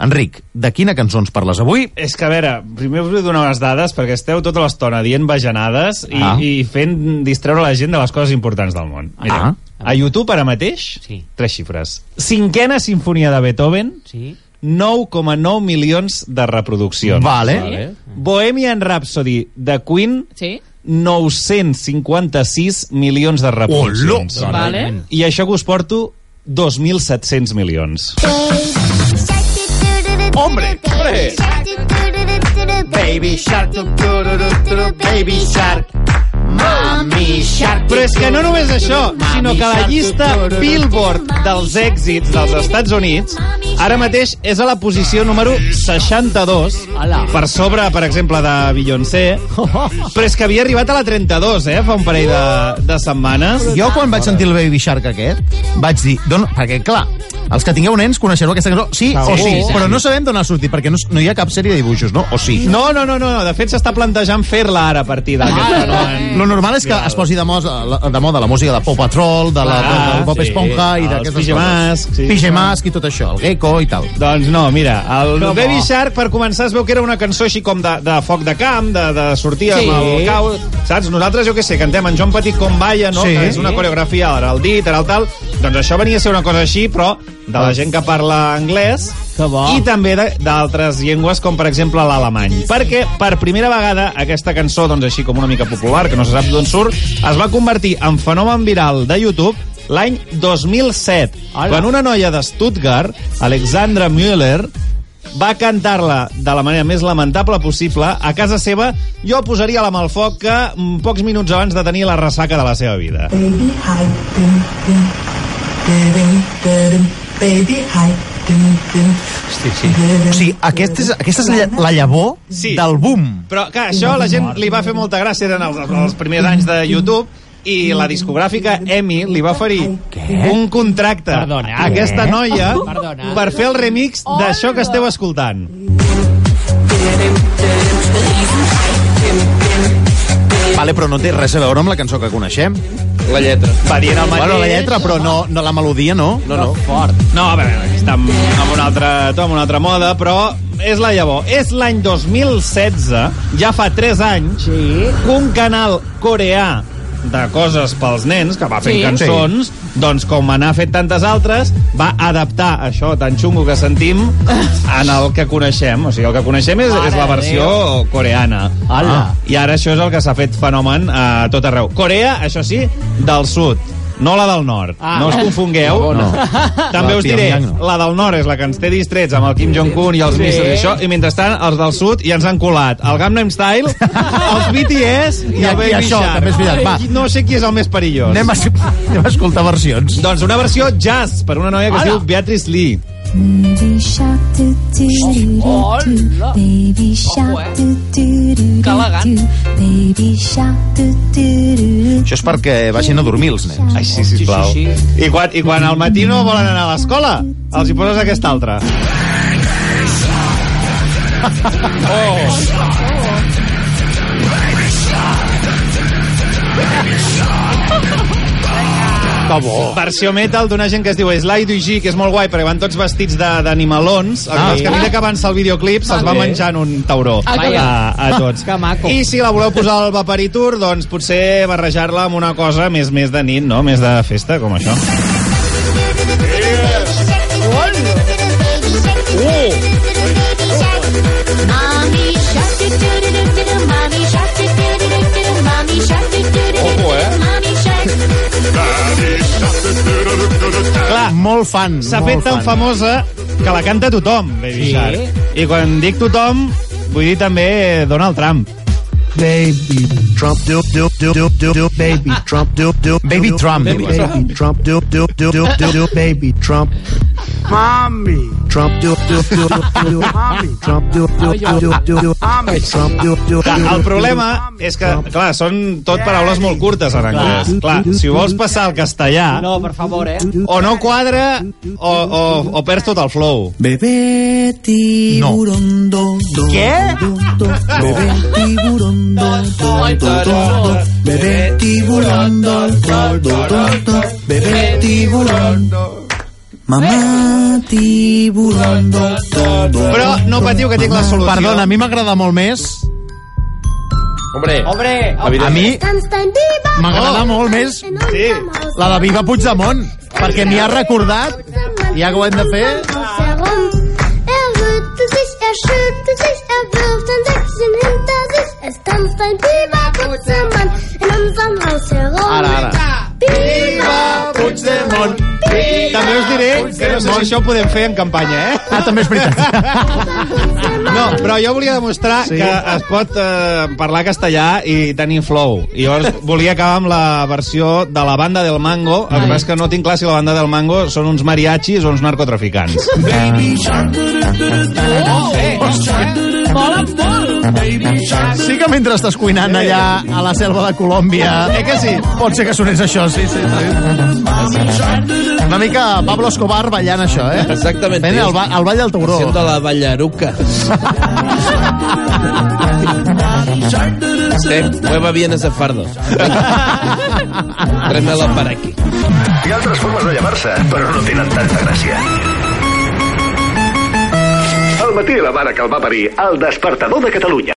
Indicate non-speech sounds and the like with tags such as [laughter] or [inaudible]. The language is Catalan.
Enric, de quina cançó ens parles avui? És que, a veure, primer us vull donar unes dades perquè esteu tota l'estona dient bajanades i, Ah. i fent distreure la gent de les coses importants del món. Mira, Ah. a YouTube ara mateix, Sí. tres xifres. Cinquena sinfonia de Beethoven, Sí. 9,9 milions de reproduccions. Vale. Vale. Bohemian Rhapsody de Queen, Sí? 956 milions de reproduccions. Olo! Vale. I això que us porto 2.700 milions. Hombre, hombre. Baby shark, tu, tu, tu, tu, tu, baby shark, mami shark. Però és que no només això, sinó que la llista Billboard dels èxits dels Estats Units ara mateix és a la posició número 62, Ala. per sobre, per exemple, de Beyoncé, però és que havia arribat a la 32, eh, fa un parell de, de setmanes. Jo, quan vaig sentir el Baby Shark aquest, vaig dir... Don... Perquè, clar, els que tingueu nens coneixereu aquesta cançó, sí o sí, sí. però no sabem d'on ha sortit, perquè no, no hi ha cap sèrie de dibuixos, no? O sí? No, no, no, no, no. de fet s'està plantejant fer-la ara a partir d'aquest fenomen. Lo normal és que es posi de, moda, de moda la música de Pop Patrol, de la, Ah, del Bob sí, Esponja i els d'aquestes coses. sí. PJ Masks i tot això, el Gecko i tal. Doncs no, mira, el Que bo. Baby Shark, per començar, es veu que era una cançó així com de, de foc de camp, de, de sortir Sí. amb el cau, saps? Nosaltres, jo què sé, cantem en Joan Petit com balla, no? Sí. Que és una coreografia, ara el dit, ara el tal. Doncs això venia a ser una cosa així, però de la gent que parla anglès Que bo. i també d'altres llengües, com per exemple l'alemany. Perquè per primera vegada aquesta cançó, doncs així com una mica popular, que no se sap d'on surt, es va convertir en fenomen viral de YouTube l'any 2007, Hola. quan una noia de Stuttgart, Alexandra Müller, va cantar-la de la manera més lamentable possible a casa seva. Jo posaria la mà al foc que mm, pocs minuts abans de tenir la ressaca de la seva vida. Baby hi, dum, dum dum, baby hi. Sí, sí. O sigui, aquest és, aquesta és la, la llavor Sí. del boom. Però, clar, això la gent li va fer molta gràcia, eren els, els primers anys de YouTube, i la discogràfica EMI li va oferir un contracte Perdona, a aquesta què? noia Perdona. per fer el remix d'això que esteu escoltant. Vale, però no té res a veure amb la cançó que coneixem. La lletra. Va dient el mateix. Bueno, la lletra, però no, no la melodia, no. No, no. Fort. No, a veure, està amb, amb un altre to, amb una altra moda, però és la llavor. És l'any 2016, ja fa 3 anys, Sí. que un canal coreà de coses pels nens, que va fent Sí. cançons, doncs com n'ha fet tantes altres, va adaptar això tan xungo que sentim en el que coneixem. O sigui, el que coneixem és, és la versió coreana. Hola. I ara això és el que s'ha fet fenomen a tot arreu. Corea, això sí, del sud, no la del nord. Ah. no us confongueu. No. També La us diré, no. la del nord és la que ens té distrets amb el Kim Jong-un i els Sí. míssils i això, i mentrestant els del sud ja ens han colat el Gangnam Style, [laughs] els BTS i, I- el i Baby això, Shark. també és veritat, va. No sé qui és el més perillós. Anem a, [laughs] anem a escoltar versions. Doncs una versió jazz per una noia que es Hola. diu Beatrice Lee. Baby shark do do do do baby shark do do do do baby shark do do do Això és perquè vagin a dormir els nens. Ai, sí, sisplau. Sí, sí, I, quan, I quan al matí no volen anar a l'escola, els hi poses aquesta altra. Que bo. Versió metal d'una gent que es diu Sly Duigi, que és molt guai, perquè van tots vestits de- d'animalons. Ah. és que a mesura que avança el videoclip se'ls va menjant un tauró Ah, a, a tots. Que maco. I si la voleu posar al Vaporitur, doncs potser barrejar-la amb una cosa més més de nit, no? Més de festa, com això. Molt fan. s'ha fet tan fan. famosa que la canta tothom, Baby Sí? Shark. I quan dic tothom, vull dir també Donald Trump. Baby Trump do do do do do do baby Trump do do Baby Trump. baby Trump do do do do do do baby Trump Mommy. Trump do do do do do Mommy. Trump do do do do do do Mommy. Trump do do Clar, el problema és que, clar, són tot paraules molt curtes en anglès. Clar, si ho vols passar al castellà, No, per favor, eh? o no quadra o, o, o perds tot el flow. Bebé tiburón do do Què? do do Bebé tiburón do do do do do Bebé tiburón do do do do do Tiburón Mamá tiburón. Però no patiu que tinc la solució. Perdona, a mi m'agrada molt més... Hombre, Hombre, A mi m'agrada molt més Sí. la de Viva Puigdemont, perquè m'hi ha recordat, ja que ho hem de fer... Er er er. Ara, ara. Biber, Puigdemont! També us diré que no sé si això ho podem fer en campanya, eh? Ah, també és veritat. [laughs] No, però jo volia demostrar Sí. que es pot eh, parlar castellà i tenir flow. I llavors volia acabar amb la versió de la banda del Mango. El que passa és que no tinc clar si la banda del Mango són uns mariachis o uns narcotraficants. [laughs] Sí que mentre estàs cuinant allà a la selva de Colòmbia... Eh que sí? Pot ser que sonés això, sí, sí. sí. Una mica Pablo Escobar ballant això, eh? Exactament. Fent el, ba el ball del tauró. Siendo la ballaruca. Sí, [laughs] mueva bien ese fardo. Tráemelo para aquí. Hi ha altres formes de llevar-se, però no tenen tanta gràcia. Al matí la mare que el va parir, el despertador de Catalunya.